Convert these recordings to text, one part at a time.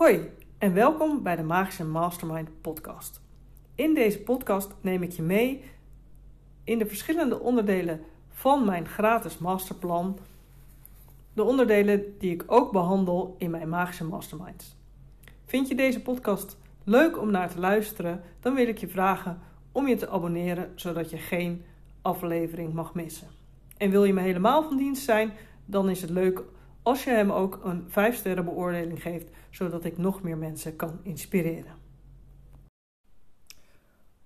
Hoi en welkom bij de Magische Mastermind podcast. In deze podcast neem ik je mee in de verschillende onderdelen van mijn gratis masterplan. De onderdelen die ik ook behandel in mijn Magische Masterminds. Vind je deze podcast leuk om naar te luisteren? Dan wil ik je vragen om je te abonneren zodat je geen aflevering mag missen. En wil je me helemaal van dienst zijn, dan is het leuk als je hem ook een 5 sterren beoordeling geeft, zodat ik nog meer mensen kan inspireren.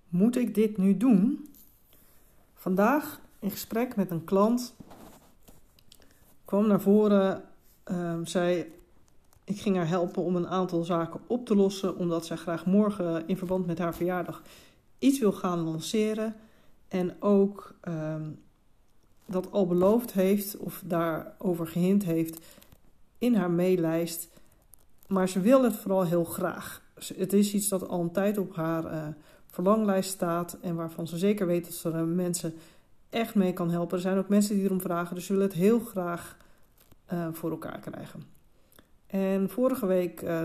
Moet ik dit nu doen? Vandaag in gesprek met een klant kwam naar voren, uh, zei ik ging haar helpen om een aantal zaken op te lossen, omdat zij graag morgen in verband met haar verjaardag iets wil gaan lanceren. En ook uh, dat al beloofd heeft of daarover gehint heeft in haar maillijst. Maar ze wil het vooral heel graag. Het is iets dat al een tijd op haar uh, verlanglijst staat en waarvan ze zeker weet dat ze er mensen echt mee kan helpen. Er zijn ook mensen die erom vragen, dus ze wil het heel graag uh, voor elkaar krijgen. En vorige week uh,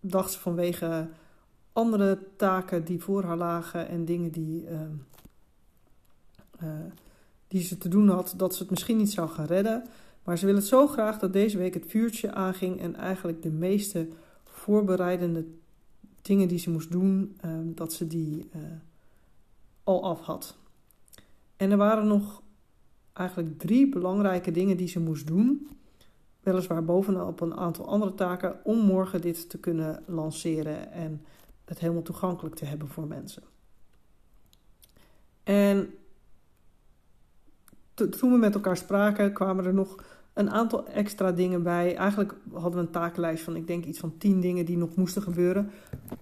dacht ze vanwege andere taken die voor haar lagen en dingen die die ze te doen had, dat ze het misschien niet zou gaan redden. Maar ze wil het zo graag dat deze week het vuurtje aanging en eigenlijk de meeste voorbereidende dingen die ze moest doen, uh, dat ze die uh, al af had. En er waren nog eigenlijk drie belangrijke dingen die ze moest doen. Weliswaar bovenop een aantal andere taken om morgen dit te kunnen lanceren en het helemaal toegankelijk te hebben voor mensen. En toen we met elkaar spraken, kwamen er nog een aantal extra dingen bij. Eigenlijk hadden we een takenlijst van, ik denk iets van tien dingen die nog moesten gebeuren.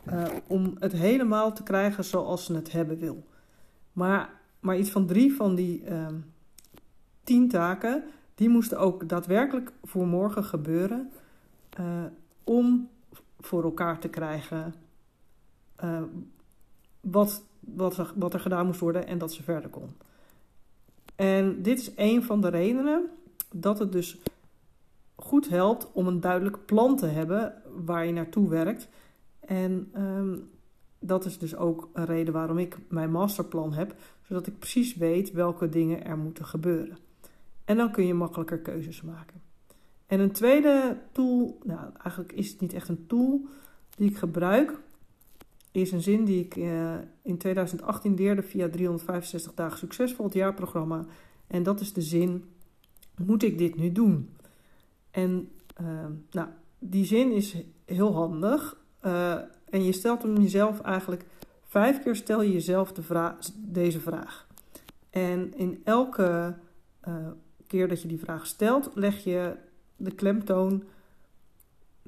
Uh, om het helemaal te krijgen zoals ze het hebben wil. Maar, maar iets van drie van die uh, tien taken, die moesten ook daadwerkelijk voor morgen gebeuren. Uh, om voor elkaar te krijgen eh, wat, wat, wat er gedaan moest worden en dat ze verder kon. En dit is een van de redenen dat het dus goed helpt om een duidelijk plan te hebben waar je naartoe werkt. En um, dat is dus ook een reden waarom ik mijn masterplan heb, zodat ik precies weet welke dingen er moeten gebeuren. En dan kun je makkelijker keuzes maken. En een tweede tool, nou eigenlijk is het niet echt een tool die ik gebruik, is een zin die ik uh, in 2018 leerde via 365 dagen succesvol, het jaarprogramma. En dat is de zin: Moet ik dit nu doen? En uh, nou, die zin is heel handig. Uh, en je stelt hem jezelf eigenlijk vijf keer stel je jezelf de vraag, deze vraag. En in elke keer dat je die vraag stelt, leg je de klemtoon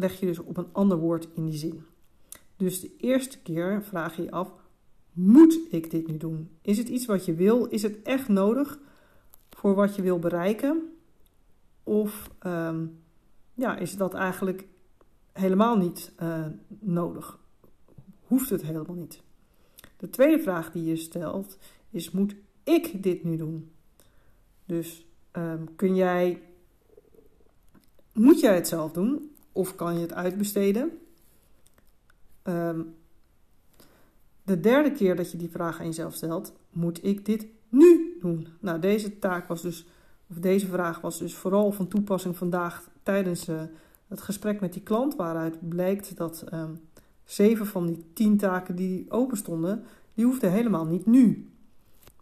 leg je dus op een ander woord in die zin. Dus de eerste keer vraag je je af: moet ik dit nu doen? Is het iets wat je wil? Is het echt nodig voor wat je wil bereiken? Of um, ja, is dat eigenlijk helemaal niet uh, nodig? Hoeft het helemaal niet? De tweede vraag die je stelt is: moet ik dit nu doen? Dus um, kun jij, moet jij het zelf doen of kan je het uitbesteden? Um, de derde keer dat je die vraag aan jezelf stelt, moet ik dit nu doen? Nou, deze taak was dus, of deze vraag was dus vooral van toepassing vandaag tijdens uh, het gesprek met die klant, waaruit blijkt dat um, zeven van die tien taken die open stonden, die hoefden helemaal niet nu.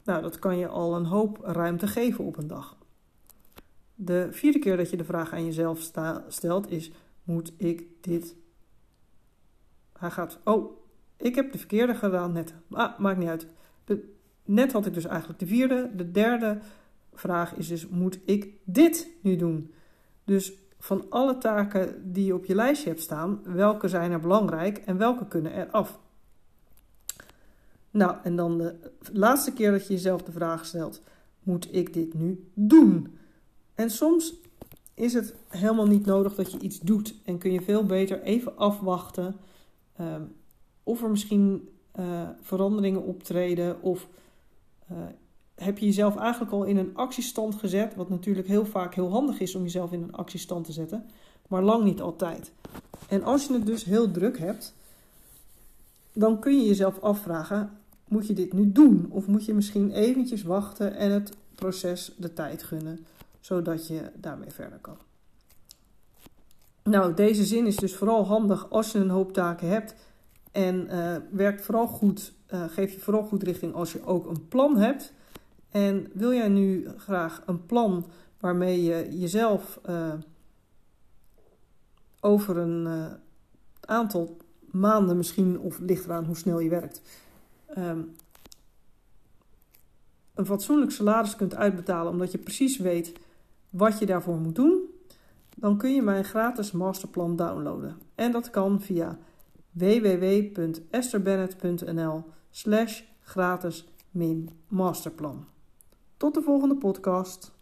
Nou, dat kan je al een hoop ruimte geven op een dag. De vierde keer dat je de vraag aan jezelf stelt is: moet ik dit hij gaat, oh, ik heb de verkeerde gedaan net. Ah, maakt niet uit. Net had ik dus eigenlijk de vierde. De derde vraag is dus, moet ik dit nu doen? Dus van alle taken die je op je lijstje hebt staan, welke zijn er belangrijk en welke kunnen er af? Nou, en dan de laatste keer dat je jezelf de vraag stelt: moet ik dit nu doen? En soms is het helemaal niet nodig dat je iets doet en kun je veel beter even afwachten uh, of er misschien uh, veranderingen optreden of uh, heb je jezelf eigenlijk al in een actiestand gezet, wat natuurlijk heel vaak heel handig is om jezelf in een actiestand te zetten, maar lang niet altijd. En als je het dus heel druk hebt, dan kun je jezelf afvragen: moet je dit nu doen? Of moet je misschien eventjes wachten en het proces de tijd gunnen, zodat je daarmee verder kan? Nou, deze zin is dus vooral handig als je een hoop taken hebt. En uh, werkt vooral goed, uh, geef je vooral goed richting als je ook een plan hebt. En wil jij nu graag een plan waarmee je jezelf uh, over een aantal maanden misschien, of ligt eraan hoe snel je werkt, um, een fatsoenlijk salaris kunt uitbetalen omdat je precies weet wat je daarvoor moet doen, dan kun je mijn gratis masterplan downloaden. En dat kan via www.esterbennett.nl slash gratis masterplan. Tot de volgende podcast.